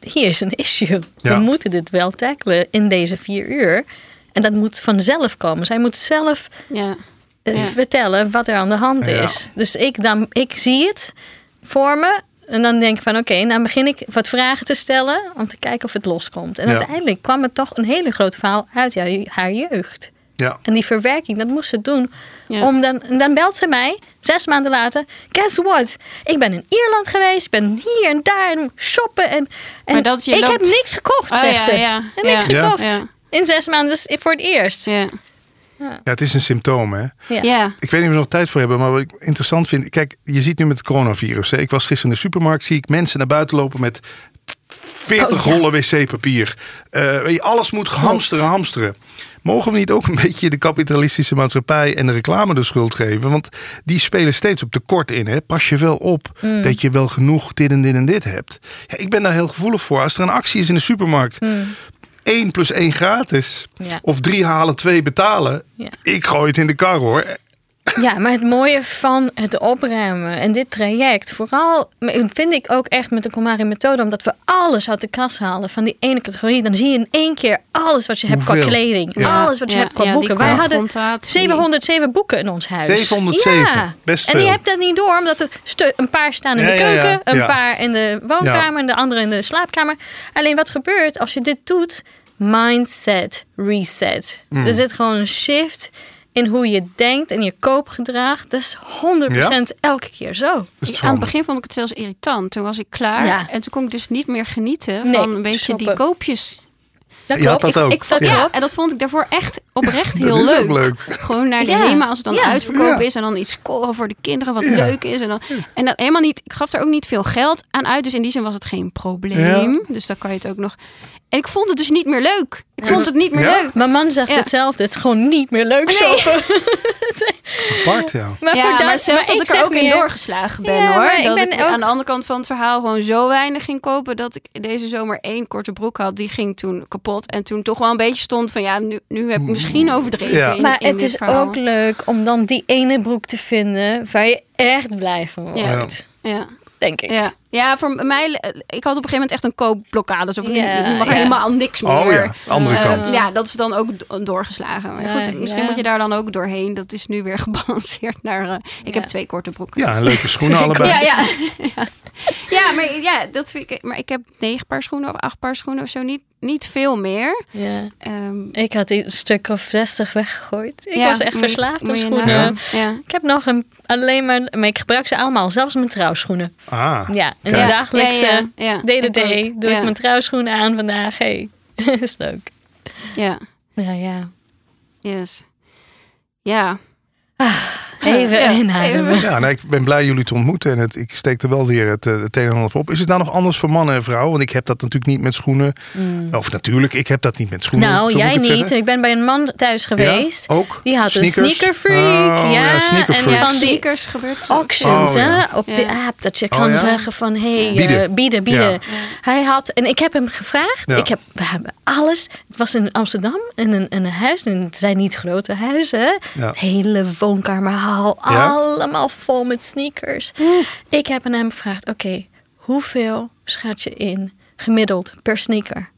hier is een issue. Ja. We moeten dit wel tackelen in deze vier uur. En dat moet vanzelf komen. Zij moet zelf Ja, eh, Ja. vertellen wat er aan de hand Ja. is. Dus ik, dan, ik zie het voor me. En dan denk ik van oké, dan begin ik wat vragen te stellen om te kijken of het loskomt. En Ja. uiteindelijk kwam het toch een hele groot verhaal uit haar jeugd. Ja. En die verwerking, dat moest ze doen. Ja. Om dan, en dan belt ze mij, zes maanden later. Guess what? Ik ben in Ierland geweest, ik ben hier en daar en shoppen. En, en Maar dat je ik loopt- heb niks gekocht, Oh, zegt ja, ze. ja, En niks ja. gekocht. Ja. In zes maanden is het voor het eerst. ja, ja, het is een symptoom hè. Ja. ja. Ik weet niet of we nog tijd voor hebben, maar wat ik interessant vind. Kijk, je ziet nu met het coronavirus. Hè. Ik was gisteren in de supermarkt, zie ik mensen naar buiten lopen met 40 Oh, ja. rollen wc-papier. Weet je, alles moet hamsteren, hamsteren. Mogen we niet ook een beetje de kapitalistische maatschappij en de reclame de schuld geven? Want die spelen steeds op tekort in. Hè? Pas je wel op Mm. dat je wel genoeg dit en dit en dit hebt. Ja, ik ben daar heel gevoelig voor. Als er een actie is in de supermarkt. Mm. 1 plus 1 gratis. Ja. Of drie halen, twee betalen. Ja. Ik gooi het in de kar hoor. Ja, maar het mooie van het opruimen en dit traject, vooral vind ik ook echt met de Komari methode, omdat we alles uit de kast halen van die ene categorie, dan zie je in één keer alles wat je hebt qua kleding, Ja. alles wat je Ja, hebt qua ja, boeken. Wij hadden confrontatie. 707 boeken in ons huis. 707, Ja. best En die veel. hebt dat niet door, omdat er een paar staan in Ja, de ja, ja. keuken, een Ja. paar in de woonkamer en de andere in de slaapkamer. Alleen wat gebeurt als je dit doet? Mindset reset. Hmm. Er zit gewoon een shift in hoe je denkt en je koopgedrag. Dat is 100% elke keer zo. Het Ik- aan het begin vond ik het zelfs irritant. Toen was ik klaar. Ja. En toen kon ik dus niet meer genieten Nee, van een beetje die koopjes. Dat Je had klopt. dat ook. Ik vond, Dat ja, en dat vond ik daarvoor echt oprecht Dat heel is leuk. ook leuk. Gewoon naar de Ja. HEMA als het dan Ja. uitverkopen Ja. is. En dan iets scoren voor de kinderen wat leuk is. En, dan, en dat helemaal niet, ik gaf er ook niet veel geld aan uit. Dus in die zin was het geen probleem. Dus dan kan je het ook nog... En ik vond het dus niet meer leuk. Ik vond het niet meer Ja? leuk. Mijn man zegt Ja. hetzelfde. Het is gewoon niet meer leuk Nee. shoppen. Apart, ja. Maar ja, voor dat, maar zelfs dat ik er ook in doorgeslagen ben Ja, hoor. ik dat ben ik ook- aan de andere kant van het verhaal gewoon zo weinig ging kopen... dat ik deze zomer één korte broek had. Die ging toen kapot. En toen toch wel een beetje stond van... ja, nu, nu heb ik misschien overdreven Ja. in, Maar in het is verhaal. ook leuk om dan die ene broek te vinden waar je echt blij van wordt. Ja. Ja. Denk ik. Ja. ja, voor mij... Ik had op een gegeven moment echt een koopblokkade. Zo van, nu- Ja, nu mag ja. helemaal niks meer. Oh ja, andere Eh, kant. ja, dat is dan ook do- doorgeslagen. Maar Ja, goed, misschien ja. moet je daar dan ook doorheen. Dat is nu weer gebalanceerd naar... eh, ik Ja. heb twee korte broeken. Ja, leuke schoenen allebei. Ja, ja. ja. maar, ja, dat vind ik, maar ik heb negen paar schoenen of acht paar schoenen of zo. Niet, niet veel meer. Ja. Ehm, Ik had een stuk of 60 weggegooid. Ik ja, was echt je- verslaafd aan schoenen. Ja. Ik heb nog een, alleen maar, maar ik gebruik ze allemaal, zelfs mijn trouwschoenen. Ah, Ja, in Kijk. de dagelijkse Ja, ja, ja. day to Ik day ook. doe Ja. ik mijn trouwschoenen aan vandaag. Hey, is leuk. Ja, Ja, ja. yes. Ja. Even Ja, inademen. Ja, nee, ik ben blij jullie te ontmoeten en het, ik steek er wel weer het, eh, het een en ander voor op. Is het nou nog anders voor mannen en vrouwen? Want ik heb dat natuurlijk niet met schoenen. Of natuurlijk, ik heb dat niet met schoenen. Mm. Nou, jij ik niet. zeggen. Ik ben bij een man thuis geweest. Ja, ook? Die had Sneakers? een sneakerfreak. Oh, ja, ja, sneakerfreak. en van die sneakers gebeurt auctions Oh, hè, op Ja. de app. Dat je Oh, kan ja? zeggen van, hé, hey, Bieden. bieden, bieden, bieden. Ja. Hij had, en ik heb hem gevraagd. Ja. Ik heb, we hebben alles. Het was in Amsterdam, in een, in een huis. En het zijn niet grote huizen. Ja. Hele Ja? allemaal vol met sneakers. Ik heb aan hem gevraagd, oké, hoeveel schat je in gemiddeld per sneaker?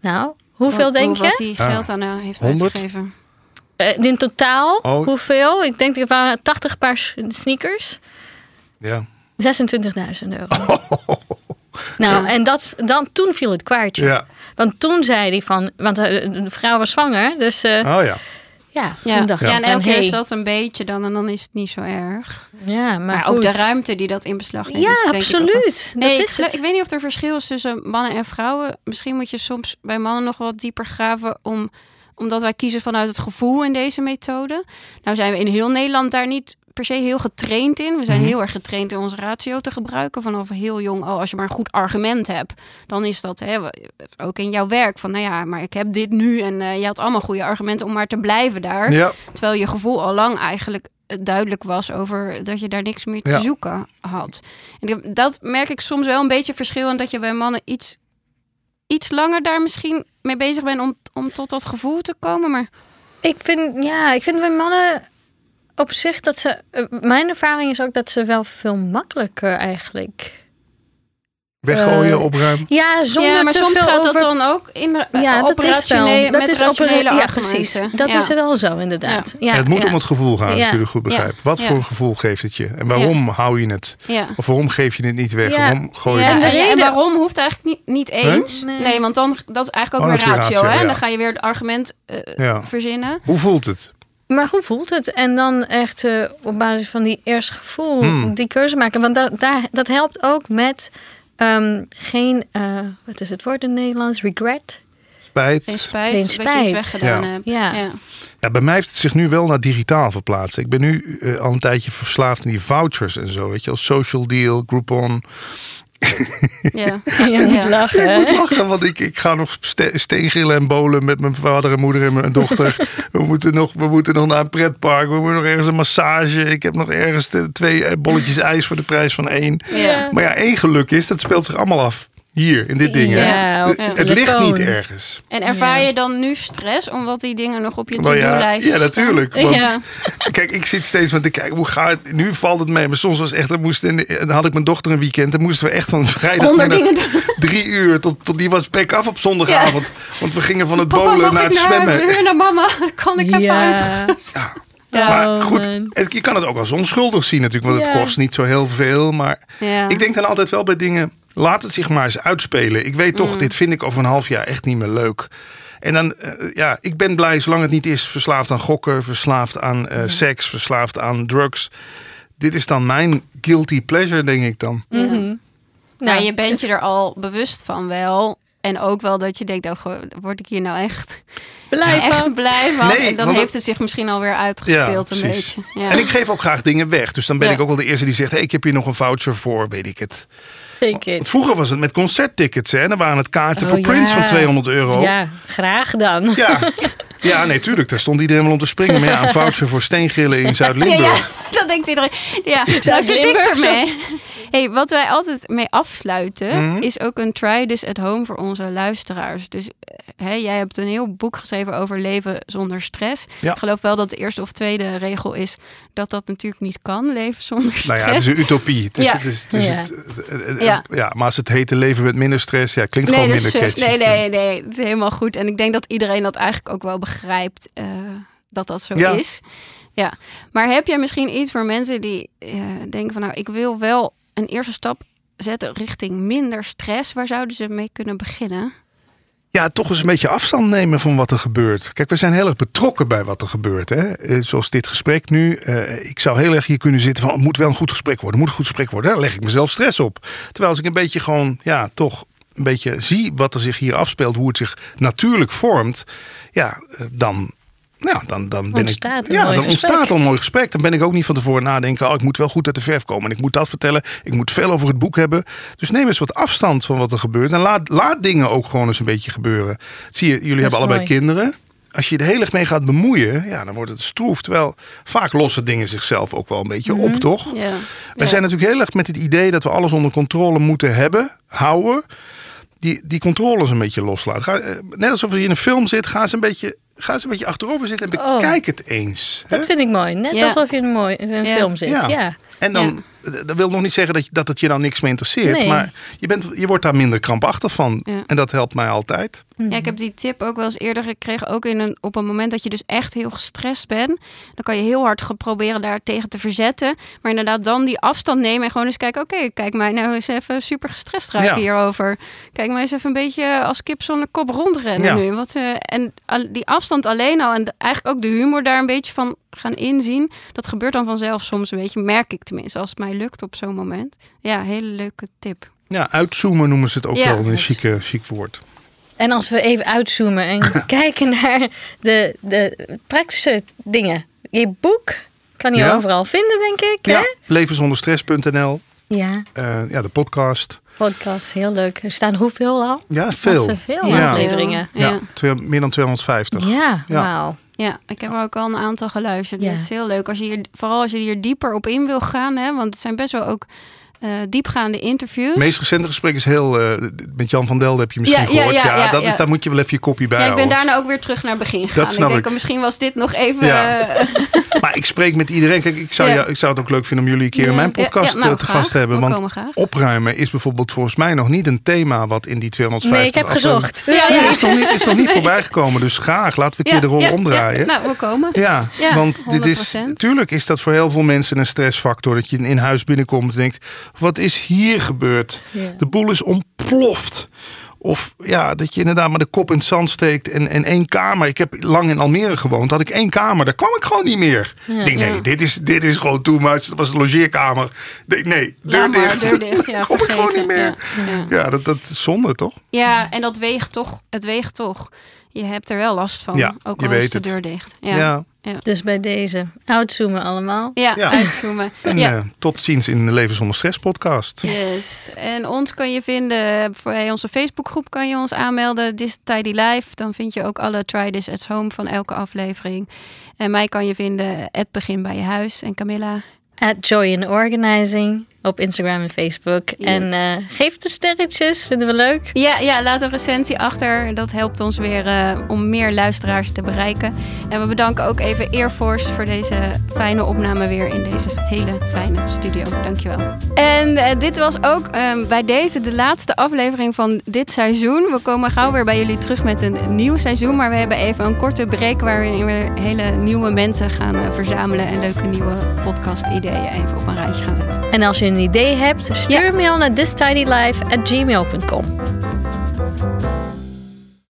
Nou, hoeveel Hoe- denk hoe- Wat je? hij Ah. geld aan eh, heeft 100? uitgegeven. Eh, in totaal, Oh. hoeveel? Ik denk het waren 80 paar sneakers. Ja. 26.000 euro. Nou, en dat, dan, toen viel het kwartje. Ja. Want toen zei hij van, want eh, de vrouw was zwanger, dus eh, Oh ja. Ja, Ja, toen dacht ja ik en elke keer hey, is dat een beetje dan en dan is het niet zo erg. ja, maar, Maar, ook de ruimte die dat in beslag neemt. Ja, is denk ik ook wel- absoluut. Nee, dat ik, is het. ik weet niet of er verschil is tussen mannen en vrouwen. Misschien moet je soms bij mannen nog wat dieper graven om, omdat wij kiezen vanuit het gevoel in deze methode. Nou zijn we in heel Nederland daar niet per se heel getraind in. We zijn heel erg getraind in onze ratio te gebruiken vanaf heel jong. Oh, als je maar een goed argument hebt, dan is dat hè, ook in jouw werk. Van nou ja, maar ik heb dit nu en eh, je had allemaal goede argumenten om maar te blijven daar. Ja. Terwijl je gevoel al lang eigenlijk eh, duidelijk was over dat je daar niks meer te Ja. zoeken had. En dat merk ik soms wel een beetje verschil. En dat je bij mannen iets, iets langer daar misschien mee bezig bent om, om tot dat gevoel te komen. Maar Ik vind, ja, ik vind bij mannen op zich dat ze, eh, mijn ervaring is ook dat ze wel veel makkelijker eigenlijk. Weggooien, Eh, opruimen. Ja, zonder ja, maar te soms veel gaat over... dat dan ook in ja, dat is wel. met Dat is rationele opera- ja, precies. Dat Ja. is wel zo, inderdaad. Ja. het moet ja. om het gevoel gaan, als Ja. ik jullie goed begrijp. Wat Ja. voor een gevoel geeft het je? En waarom hou je het? Ja. Of waarom geef je het niet weg? Ja. Waarom gooi je Ja, het En waarom hoeft eigenlijk niet, niet eens. Nee. Nee. want dan dat is eigenlijk ook Oh, weer is ratio. ratio, hè? ja. Dan ga je weer het argument eh, Ja. verzinnen. Hoe voelt het? Maar hoe voelt het? En dan echt eh, op basis van die eerste gevoel Hmm. die keuze maken. Want dat, daar, dat helpt ook met ehm, geen, eh, wat is het woord in het Nederlands? Regret? Spijt? Geen spijt, Geen dat je spijt. iets weggedaan Ja. hebt. Ja. Ja. Ja, bij mij heeft het zich nu wel naar digitaal verplaatst. Ik ben nu eh, al een tijdje verslaafd in die vouchers en zo. Weet je, als social deal, Groupon. Ja. Je moet lachen. Ik hè? moet lachen, want ik, ik ga nog ste steengrillen en bolen met mijn vader en moeder en mijn dochter. we, moeten nog, we moeten nog naar een pretpark. We moeten nog ergens een massage. Ik heb nog ergens twee eh, bolletjes ijs voor de prijs van één. Ja. Maar ja, één geluk is, dat speelt zich allemaal af. Hier, in dit ding. hè. Ja, het ligt niet ergens. En ervaar je dan nu stress omdat die dingen nog op je Nou ja, to-do-lijst ja, natuurlijk. Want Ja. Kijk, ik zit steeds met te kijken, hoe gaat het? Nu valt het mee, maar soms was echt, dan, moest in, de- dan had ik mijn dochter een weekend. Dan moesten we echt van vrijdag doen. drie uur tot, tot die was back af op zondagavond. Want we gingen van het Papa, bowlen naar het zwemmen. weer naar mama? Kan ik even uit? Ja. Ja. Maar Oh, goed, je kan het ook als onschuldig zien natuurlijk, want het kost niet zo heel veel. Maar Ja. ik denk dan altijd wel bij dingen, laat het zich maar eens uitspelen. Ik weet toch, dit vind ik over een half jaar echt niet meer leuk. En dan, eh, ja, ik ben blij zolang het niet is verslaafd aan gokken, verslaafd aan eh, seks, verslaafd aan drugs. Dit is dan mijn guilty pleasure, denk ik dan. Mhm. Nou, Nou, je bent je er al bewust van wel. En ook wel dat je denkt, oh, word ik hier nou echt, Blij van. echt blij van? Nee, en dan heeft dat- het zich misschien alweer uitgespeeld een precies. beetje. Ja. En ik geef ook graag dingen weg. Dus dan ben Ja. ik ook wel de eerste die zegt: hey, ik heb hier nog een voucher voor, weet ik het. Take Want it. vroeger was het met concerttickets. Hè? Dan waren het kaarten Oh, voor Prince ja. van 200 euro. Ja, graag dan. Ja. ja, nee, tuurlijk. Daar stond iedereen wel om te springen. Maar ja, een voucher voor steengrillen in Ja, Zuid-Limburg. ja, dat denkt iedereen. Ja, nou zit ik Limburg ermee. Hey, wat wij altijd mee afsluiten Mhm. is ook een try this at home voor onze luisteraars. Dus eh, hè, jij hebt een heel boek geschreven over leven zonder stress. Ja. Ik geloof wel dat de eerste of tweede regel is dat dat natuurlijk niet kan, leven zonder stress. Nou ja, het is een utopie. Het is, Ja. het is, het is Ja. het- het- het- Ja. ja. maar als het heet leven met minder stress, ja, klinkt nee, gewoon minder catchy. nee, nee, nee, het is helemaal goed. En ik denk dat iedereen dat eigenlijk ook wel begrijpt eh, dat dat zo Ja. is. Ja, maar heb jij misschien iets voor mensen die eh, denken van nou, ik wil wel een eerste stap zetten richting minder stress. Waar zouden ze mee kunnen beginnen? Ja, toch eens een beetje afstand nemen van wat er gebeurt. Kijk, we zijn heel erg betrokken bij wat er gebeurt. Hè? Eh, Zoals dit gesprek nu. Eh, ik zou heel erg hier kunnen zitten van... het moet wel een goed gesprek worden, het moet een goed gesprek worden. Daar leg ik mezelf stress op. Terwijl als ik een beetje gewoon, ja, toch een beetje zie wat er zich hier afspeelt... hoe het zich natuurlijk vormt, ja, eh, dan... Nou, dan, dan ben Ontstaat ik. een ja, mooi dan gesprek. ontstaat al een mooi gesprek. Dan ben ik ook niet van tevoren nadenken. Oh, ik moet wel goed uit de verf komen. En ik moet dat vertellen. Ik moet veel over het boek hebben. Dus neem eens wat afstand van wat er gebeurt. En laat, laat dingen ook gewoon eens een beetje gebeuren. Zie je, jullie hebben allebei mooi. kinderen. Als je er heel erg mee gaat bemoeien, ja, dan wordt het stroef. Terwijl vaak lossen dingen zichzelf ook wel een beetje op, toch? Ja. Wij zijn natuurlijk heel erg met het idee dat we alles onder controle moeten hebben, houden. Die, die controles een beetje loslaten. Ga, eh, net alsof je in een film zit, ga eens een beetje, ga eens een beetje achterover zitten en Oh. bekijk het eens. hè? Dat vind ik mooi. Net Ja. alsof je in een, mooi, een Ja. film zit. Ja. Ja. En dan, dat wil nog niet zeggen dat, je, dat het je dan niks meer interesseert. Nee. Maar je, bent, je wordt daar minder krampachtig van. Ja. En dat helpt mij altijd. Ja, ik heb die tip ook wel eens eerder gekregen. Ook in een, op een moment dat je dus echt heel gestrest bent. Dan kan je heel hard proberen daar tegen te verzetten. Maar inderdaad dan die afstand nemen en gewoon eens kijken. Oké, kijk mij nou eens even super gestrest raken Ja. hierover. Kijk mij eens even een beetje als kip zonder kop rondrennen Ja. nu. Wat, eh, en al- die afstand alleen al en de- eigenlijk ook de humor daar een beetje van gaan inzien. Dat gebeurt dan vanzelf soms een beetje. Merk ik tenminste als het mij lukt op zo'n moment. Ja, hele leuke tip. Ja, uitzoomen noemen ze het ook Ja. wel. Een chique, chic woord. En als we even uitzoomen en kijken naar de, de praktische dingen. Je boek kan je Ja. overal vinden, denk ik. Ja, levenzonderstress.nl. Ja, eh, ja, de podcast. podcast, heel leuk. Er staan hoeveel al? Ja, veel. Veel Ja. afleveringen. Ja, Ja. twee- meer dan 250. Ja, Ja. wauw. Ja, ik heb er ook al een aantal geluisterd. Ja. Het is heel leuk. Als je hier, vooral als je hier dieper op in wil gaan. Hè, want het zijn best wel ook eh, diepgaande interviews. Het meest recente gesprek is heel... eh, met Jan van Delden heb je misschien Ja, ja, gehoord. ja, ja, dat ja. Is, daar moet je wel even je kopie bij ja, ik ben daarna ook weer terug naar het begin gegaan. snap ik denk, ik. misschien was dit nog even... Ja. eh, Maar ik spreek met iedereen. Kijk, ik zou, Ja. jou- ik zou het ook leuk vinden om jullie een keer in mijn podcast ja, nou, te graag. gast te hebben. We Want opruimen is bijvoorbeeld volgens mij nog niet een thema wat in die 250 Nee, ik heb gezocht. Ja, is nog niet, is nog niet voorbij gekomen. Dus graag, laten we een keer de rol ja, omdraaien. ja. nou, we komen. Ja, Ja, want dit is, 100%. tuurlijk is dat voor heel veel mensen een stressfactor. Dat je in huis binnenkomt en denkt, wat is hier gebeurd? Ja. De boel is ontploft. Of ja, dat je inderdaad maar de kop in het zand steekt en, en één kamer. Ik heb lang in Almere gewoond, had ik één kamer. Daar kwam ik gewoon niet meer. ik denk, nee, Ja. dit is, dit is gewoon too much. Dat was de logeerkamer. Nee, nee deur maar, dicht. deur dicht, ja, kom ik gewoon vergeten. niet meer. Ja, Ja, dat, dat is zonde, toch? Ja, en dat weegt toch. Het weegt toch. Je hebt er wel last van. Ja, ook al is de deur dicht. Ja, Ja. Dus bij deze, uitzoomen allemaal. ja, Ja. uitzoomen. En ja. eh, tot ziens in de Leven zonder stress podcast. Yes. En ons kan je vinden, voor onze Facebookgroep kan je ons aanmelden, This Tidy Life. Dan vind je ook alle Try This at Home van elke aflevering. En mij kan je vinden, het begin bij je huis. En Camilla, At Joy in Organizing op Instagram en Facebook. Yes. En eh, geef de sterretjes, vinden we leuk. Ja, ja, laat een recensie achter. Dat helpt ons weer eh, om meer luisteraars te bereiken. En we bedanken ook even Airforce voor deze fijne opname weer in deze hele fijne studio. Dankjewel. En eh, dit was ook ehm, bij deze de laatste aflevering van dit seizoen. We komen gauw weer bij jullie terug met een nieuw seizoen. Maar we hebben even een korte break waarin we hele nieuwe mensen gaan verzamelen. En leuke nieuwe podcast ideeën even op een rijtje gaan zetten. En als je een idee hebt, stuur Ja. mail naar thistidylife at gmail.com.